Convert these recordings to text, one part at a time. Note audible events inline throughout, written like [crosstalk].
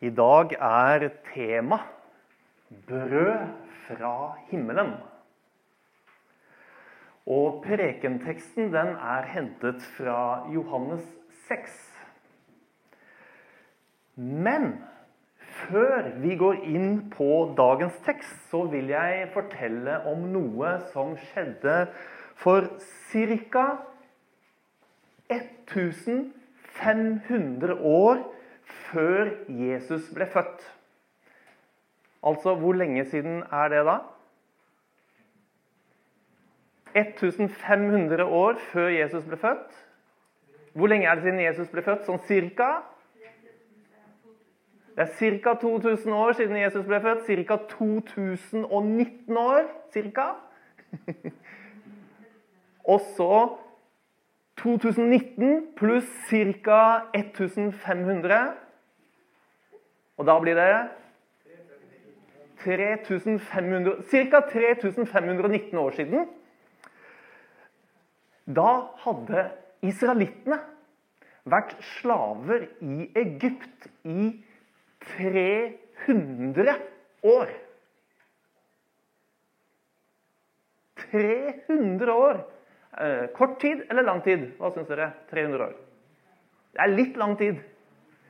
I dag er tema brød fra himmelen. Og prekenteksten den er hentet fra Johannes 6. Men før vi går inn på dagens tekst, så vil jeg fortelle om noe som skjedde for ca. 1500 år før Jesus ble født. Altså, hvor lenge siden er det da? 1500 år før Jesus ble født. Hvor lenge er det siden Jesus ble født? Sånn cirka? Det er ca. 2000 år siden Jesus ble født. Ca. 2019 år. Cirka. [laughs] Og så 2019 pluss ca. 1500. Og da blir det ca. 3519 år siden. Da hadde israelittene vært slaver i Egypt i 300 år. 300 år! Eh, kort tid eller lang tid? Hva syns dere? 300 år. Det er litt lang tid.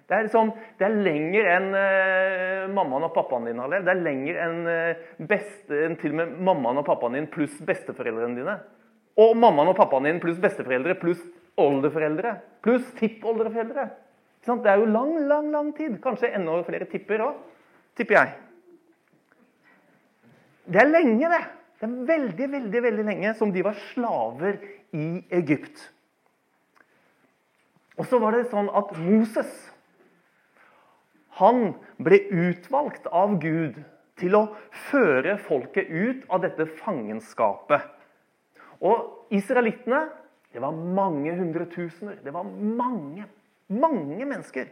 Det er, liksom, det er lenger enn uh, mammaen og pappaen din har levd. Det er lenger enn uh, beste, enn til og med mammaen og pappaen din pluss besteforeldrene dine. Og mammaen og pappaen din pluss besteforeldre pluss oldeforeldre. Pluss tippoldeforeldre. Det er jo lang, lang, lang tid. Kanskje enda flere tipper òg, tipper jeg. Det er lenge, det. Det er veldig, veldig, veldig lenge som de var slaver i Egypt. Og så var det sånn at Moses han ble utvalgt av Gud til å føre folket ut av dette fangenskapet. Og israelittene det var mange hundretusener. Det var mange, mange mennesker.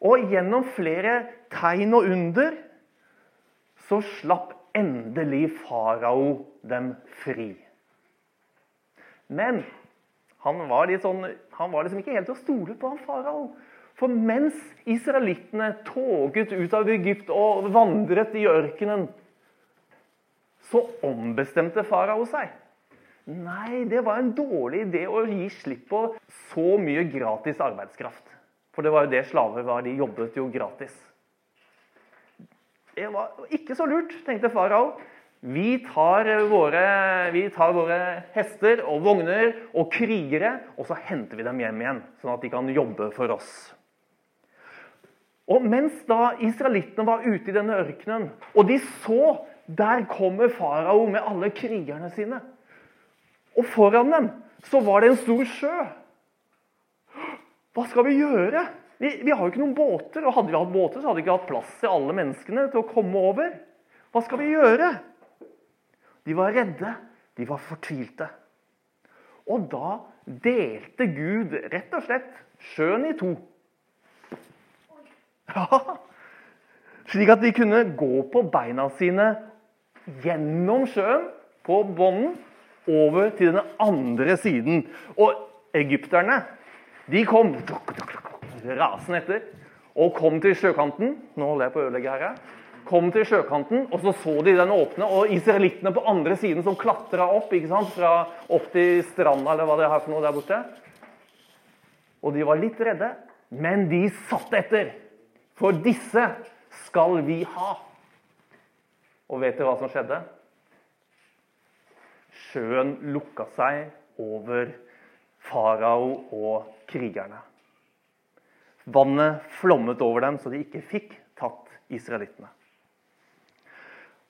Og gjennom flere tegn og under så slapp endelig farao dem fri. Men han var, sånn, han var liksom ikke helt til å stole på han farao. For mens israelittene toget ut av Egypt og vandret i ørkenen, så ombestemte farao seg. Nei, det var en dårlig idé å gi slipp på så mye gratis arbeidskraft. For det var jo det slaver var. De jobbet jo gratis. Det var ikke så lurt, tenkte farao. Vi vi tar våre hester og vogner og krigere, og så henter vi dem hjem igjen, sånn at de kan jobbe for oss. Og Mens da israelittene var ute i denne ørkenen, og de så der kommer farao med alle krigerne sine Og foran dem så var det en stor sjø. Hva skal vi gjøre? Vi, vi, har jo ikke noen båter. Og hadde vi hatt båter, så hadde vi ikke hatt plass til alle menneskene til å komme over. Hva skal vi gjøre? De var redde. De var fortvilte. Og da delte Gud rett og slett sjøen i to. Ja, Slik at de kunne gå på beina sine gjennom sjøen, på bånden, over til den andre siden. Og egypterne, de kom rasende etter og kom til sjøkanten. Nå holder jeg på å ødelegge her. Kom til sjøkanten, og så så de den åpne, og israelittene på andre siden som klatra opp ikke sant? Fra opp til stranda eller hva det er for noe der borte. Og de var litt redde, men de satt etter. For disse skal vi ha. Og vet dere hva som skjedde? Sjøen lukka seg over farao og krigerne. Vannet flommet over dem, så de ikke fikk tatt israelittene.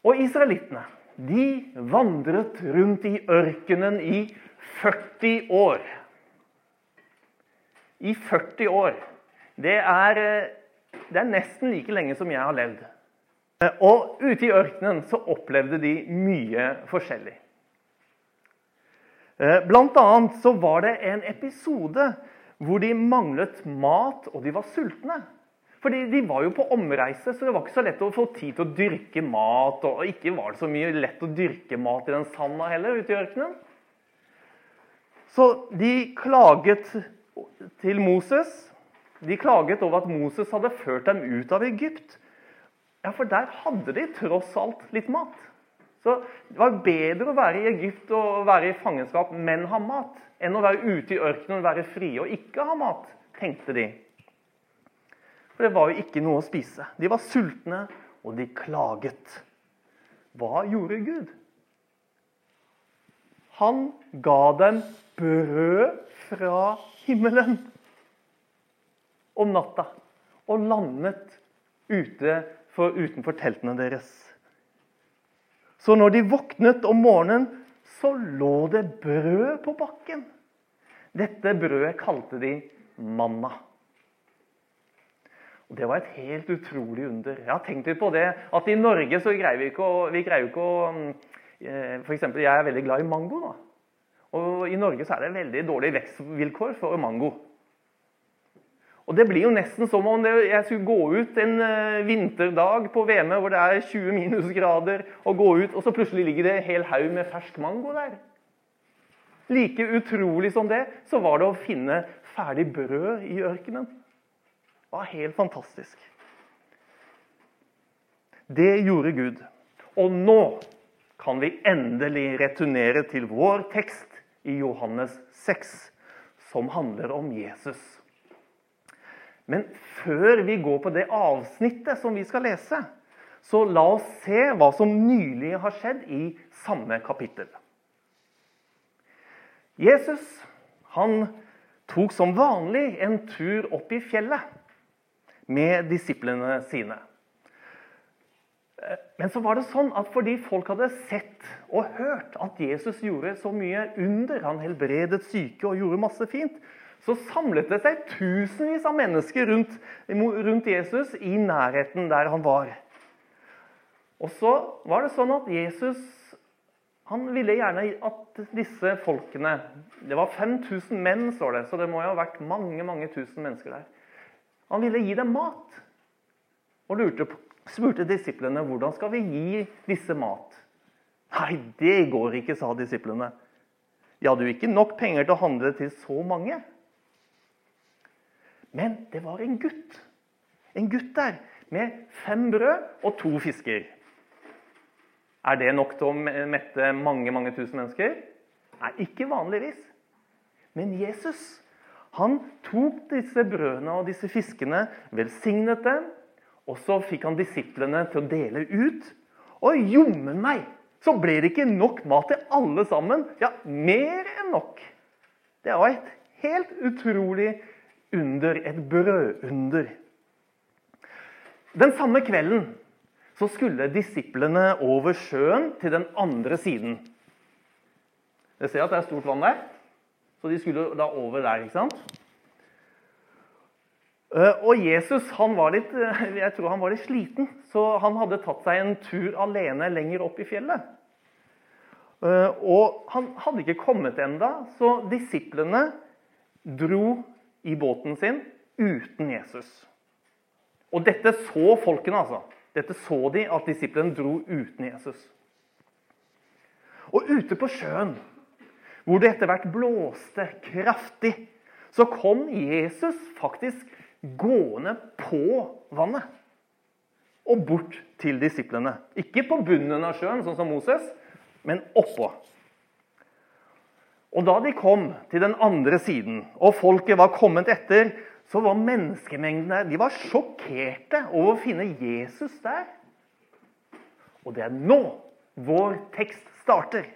Og israelittene de vandret rundt i ørkenen i 40 år. I 40 år. Det er eh, det er nesten like lenge som jeg har levd. Eh, og ute i ørkenen så opplevde de mye forskjellig. Eh, blant annet så var det en episode hvor de manglet mat, og de var sultne. Fordi De var jo på omreise, så det var ikke så lett å få tid til å dyrke mat. Og ikke var det så mye lett å dyrke mat i den sanda heller ute i ørkenen. Så de klaget til Moses De klaget over at Moses hadde ført dem ut av Egypt. Ja, for der hadde de tross alt litt mat. Så Det var bedre å være i Egypt og være i fangenskap, men ha mat, enn å være ute i ørkenen og være frie og ikke ha mat, tenkte de. For det var jo ikke noe å spise. De var sultne, og de klaget. Hva gjorde Gud? Han ga dem brød fra himmelen om natta og landet ute for, utenfor teltene deres. Så når de våknet om morgenen, så lå det brød på bakken. Dette brødet kalte de manna. Og Det var et helt utrolig under. Jeg har tenkt litt på det, at I Norge så greier vi ikke å, vi greier ikke å eh, for eksempel, Jeg er veldig glad i mango. da. Og I Norge så er det veldig dårlige vekstvilkår for mango. Og Det blir jo nesten som om jeg skulle gå ut en uh, vinterdag på VM hvor det er 20 minusgrader, og gå ut, og så plutselig ligger det en hel haug med fersk mango der. Like utrolig som det, så var det å finne ferdig brød i ørkenen. Det var helt fantastisk. Det gjorde Gud. Og nå kan vi endelig returnere til vår tekst i Johannes 6, som handler om Jesus. Men før vi går på det avsnittet som vi skal lese, så la oss se hva som nylig har skjedd i samme kapittel. Jesus han tok som vanlig en tur opp i fjellet med disiplene sine. Men så var det sånn at fordi folk hadde sett og hørt at Jesus gjorde så mye under, han helbredet syke og gjorde masse fint, så samlet det seg tusenvis av mennesker rundt, rundt, Jesus i nærheten der han var. Og så var det sånn at Jesus han ville gjerne at disse folkene Det var 5000 menn, står det, så det må jo ha vært mange mange tusen mennesker der. Han ville gi dem mat. Og lurte, spurte disiplene hvordan skal vi gi disse mat. Nei, det går ikke, sa disiplene. De hadde jo ikke nok penger til å handle til så mange. Men det var en gutt. En gutt der med fem brød og to fisker. Er det nok til å mette mange mange tusen mennesker? Nei, ikke vanligvis. Men Jesus han tok disse brødene og disse fiskene, velsignet dem, og så fikk han disiplene til å dele ut. Og jommen meg så ble det ikke nok mat til alle sammen. Ja, mer enn nok. Det var et helt utrolig under, et brødunder. Den samme kvelden så skulle disiplene over sjøen til den andre siden. Dere ser at det er stort vann der, så de skulle da over der. ikke sant? Eh, og Jesus han var litt, eh, jeg tror han var litt sliten, så han hadde tatt seg en tur alene lenger opp i fjellet. Eh, og han hadde ikke kommet enda, så disiplene dro i båten sin uten Jesus. Og dette så folkene, altså. Dette så de at disiplene dro uten Jesus. Og ute på sjøen, hvor det etter hvert blåste kraftig, så kom Jesus faktisk gående på vannet. Og bort til disiplene. Ikke på bunnen av sjøen, sånn som Moses, men oppå. Og Da de kom til den andre siden, og folket var kommet etter, så var menneskemengdene de var sjokkerte over å finne Jesus der. Og det er nå vår tekst starter.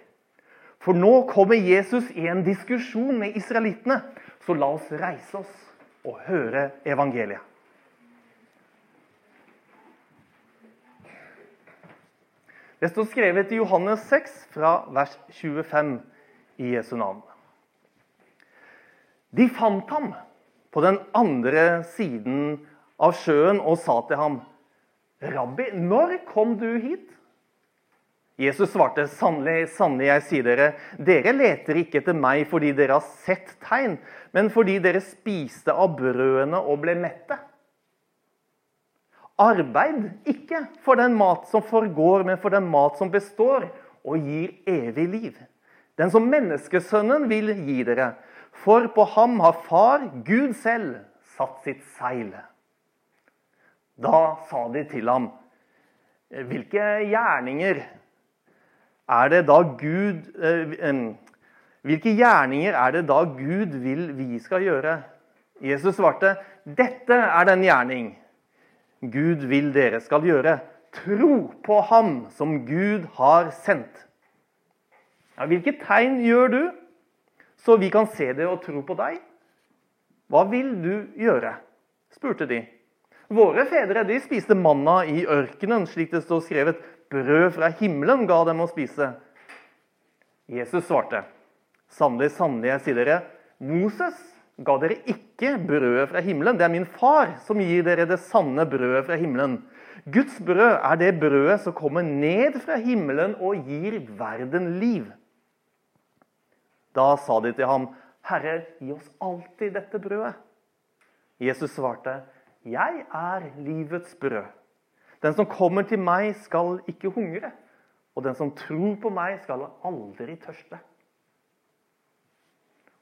For nå kommer Jesus i en diskusjon med israelittene. Så la oss reise oss og høre evangeliet. Det står skrevet i Johannes 6, fra vers 25 i Jesu navn. De fant ham på den andre siden av sjøen og sa til ham, 'Rabbi, når kom du hit?' Jesus svarte, 'Sannelig, sannelig, jeg sier dere, dere leter ikke etter meg fordi dere har sett tegn, men fordi dere spiste av brødene og ble mette.' Arbeid ikke for den mat som forgår, men for den mat som består og gir evig liv den som menneskesønnen vil gi dere. For på ham har Far, Gud selv, satt sitt seil. Da sa de til ham, hvilke gjerninger er det da Gud eh, Hvilke gjerninger er det da Gud vil vi skal gjøre? Jesus svarte, dette er den gjerning Gud vil dere skal gjøre. Tro på ham som Gud har sendt. Ja, hvilke tegn gjør du, så vi kan se det og tro på deg? Hva vil du gjøre? spurte de. Våre fedre de spiste manna i ørkenen, slik det står skrevet. Brød fra himmelen ga dem å spise. Jesus svarte, sannelig, sannelig, jeg sier dere, Moses ga dere ikke brødet fra himmelen. Det er min far som gir dere det sanne brødet fra himmelen. Guds brød er det brødet som kommer ned fra himmelen og gir verden liv. Da sa de til ham, Herre, gi oss alltid dette brødet. Jesus svarte, Jeg er livets brød. Den som kommer til meg, skal ikke hungre. Og den som tror på meg, skal aldri tørste.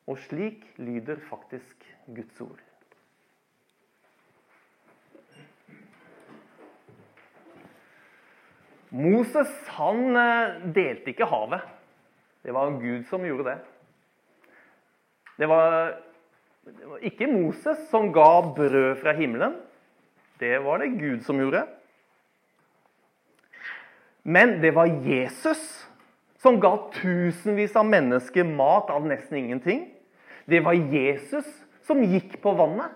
Og slik lyder faktisk Guds ord. Moses han eh, delte ikke havet. Det var Gud som gjorde det. Det var, det var ikke Moses som ga brød fra himmelen. Det var det Gud som gjorde. Men det var Jesus som ga tusenvis av mennesker mat av nesten ingenting. Det var Jesus som gikk på vannet.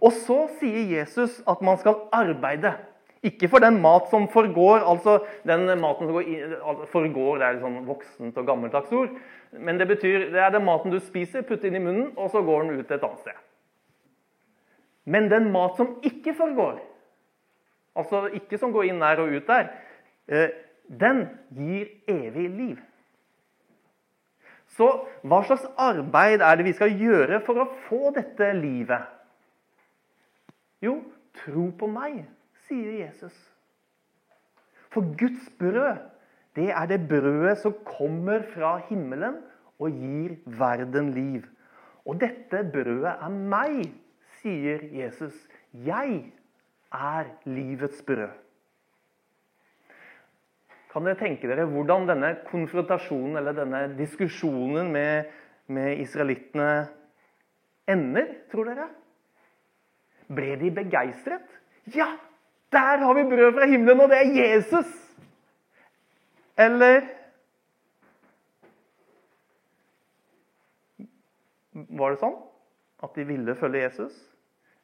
Og så sier Jesus at man skal arbeide. Ikke for den mat som forgår, altså den maten som i, forgår, det er sånn voksent og gammeldags ord. Men det betyr det er den maten du spiser, putter inn i munnen, og så går den ut et annet sted. Men den mat som ikke forgår, altså ikke som går inn der og ut der, eh, den gir evig liv. Så hva slags arbeid er det vi skal gjøre for å få dette livet? Jo, tro på meg, sier Jesus. For Guds brød, det er det brødet som kommer fra himmelen og gir verden liv. Og dette brødet er meg, sier Jesus. Jeg er livets brød. Kan dere tenke dere hvordan denne konfrontasjonen eller denne diskusjonen med, med israelittene ender, tror dere? Ble de begeistret? Ja, der har vi brød fra himmelen, og det er Jesus! Eller Var det sånn at de ville følge Jesus?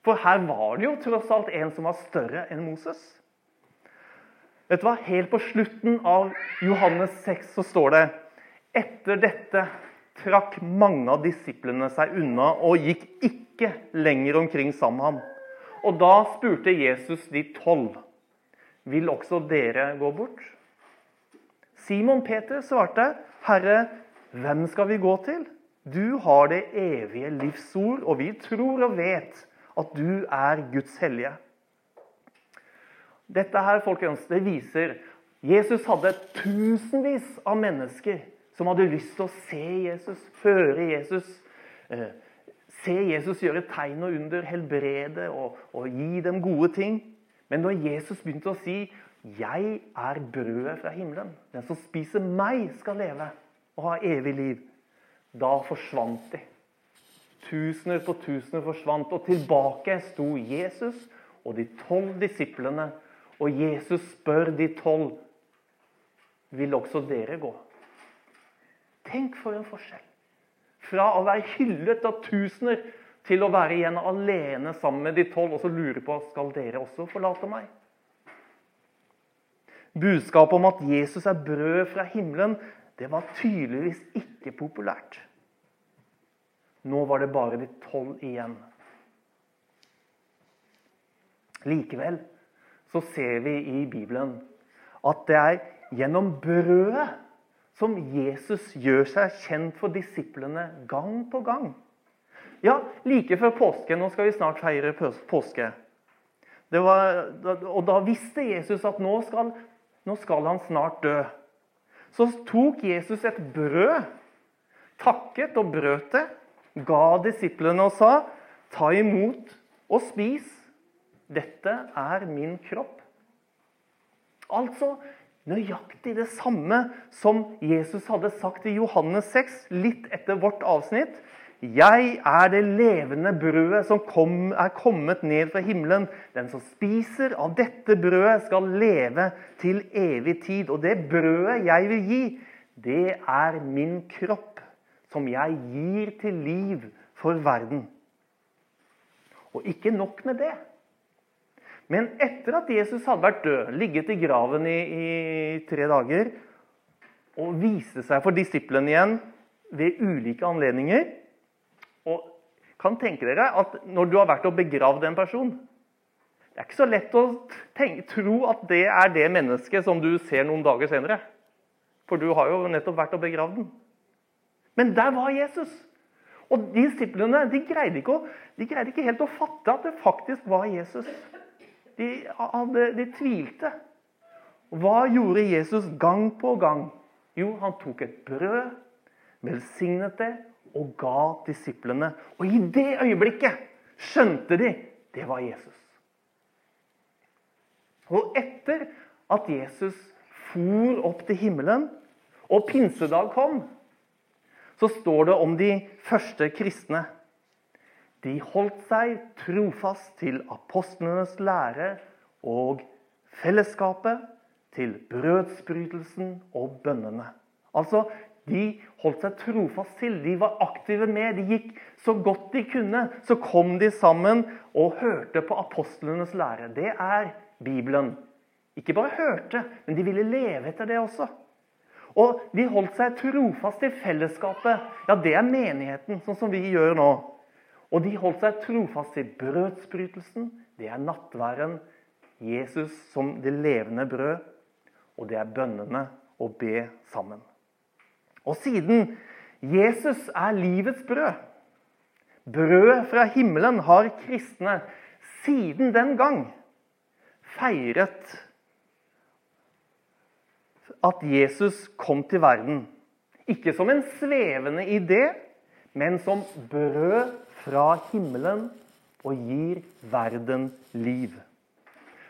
For her var det jo tross alt en som var større enn Moses. Vet du hva? Helt på slutten av Johannes 6 så står det Etter dette trakk mange av disiplene seg unna og gikk ikke lenger omkring sammen med ham. Og da spurte Jesus de tolv, vil også dere gå bort? Simon Peter svarte, Herre, hvem skal vi gå til? Du har det evige livsord, og vi tror og vet at du er Guds hellige. Dette her, folkens, det viser Jesus hadde tusenvis av mennesker som hadde lyst til å se Jesus, høre Jesus, eh, se Jesus gjøre tegn og under, helbrede og, og gi dem gode ting. Men når Jesus begynte å si 'Jeg er brødet fra himmelen', 'Den som spiser meg, skal leve og ha evig liv', da forsvant de. Tusener på tusener forsvant, og tilbake sto Jesus og de tolv disiplene og Jesus spør de tolv vil også dere gå. Tenk for en forskjell. Fra å være hyllet av tusener til å være igjen alene sammen med de tolv og så lure på skal dere også forlate meg. Budskapet om at Jesus er brød fra himmelen, det var tydeligvis ikke populært. Nå var det bare de tolv igjen. Likevel så ser vi i Bibelen at det er gjennom brødet som Jesus gjør seg kjent for disiplene gang på gang. Ja, like før påske Nå skal vi snart feire påske. Var, og da visste Jesus at nå skal, nå skal han snart dø. Så tok Jesus et brød, takket og brøt det, ga disiplene og sa ta imot og spis. Dette er min kropp. Altså nøyaktig det samme som Jesus hadde sagt i Johannes 6, litt etter vårt avsnitt. Jeg er det levende brødet som kom, er kommet ned fra himmelen. Den som spiser av dette brødet, skal leve til evig tid. Og det brødet jeg vil gi, det er min kropp, som jeg gir til liv for verden. Og ikke nok med det. Men etter at Jesus hadde vært død, ligget i graven i, i tre dager, og viste seg for disiplene igjen ved ulike anledninger Og kan tenke dere at når du har vært og begravd en person Det er ikke så lett å tenke, tro at det er det mennesket som du ser noen dager senere. For du har jo nettopp vært og begravd den. Men der var Jesus. Og disiplene de greide, ikke, de greide ikke helt å fatte at det faktisk var Jesus. De, hadde, de tvilte. Hva gjorde Jesus gang på gang? Jo, han tok et brød, velsignet det og ga disiplene. Og i det øyeblikket skjønte de det var Jesus. Og etter at Jesus for opp til himmelen, og pinsedag kom, så står det om de første kristne. De holdt seg trofast til apostlenes lære og fellesskapet, til brødsbrytelsen og bønnene. Altså, De holdt seg trofast til. De var aktive med. De gikk så godt de kunne. Så kom de sammen og hørte på apostlenes lære. Det er Bibelen. Ikke bare hørte, men de ville leve etter det også. Og de holdt seg trofast til fellesskapet. Ja, det er menigheten, sånn som vi gjør nå. Og de holdt seg trofast i brødsbrytelsen. Det er nattværen. Jesus som det levende brød. Og det er bønnene å be sammen. Og siden Jesus er livets brød, brød fra himmelen, har kristne siden den gang feiret at Jesus kom til verden. Ikke som en svevende idé, men som brød fra himmelen og gir verden liv.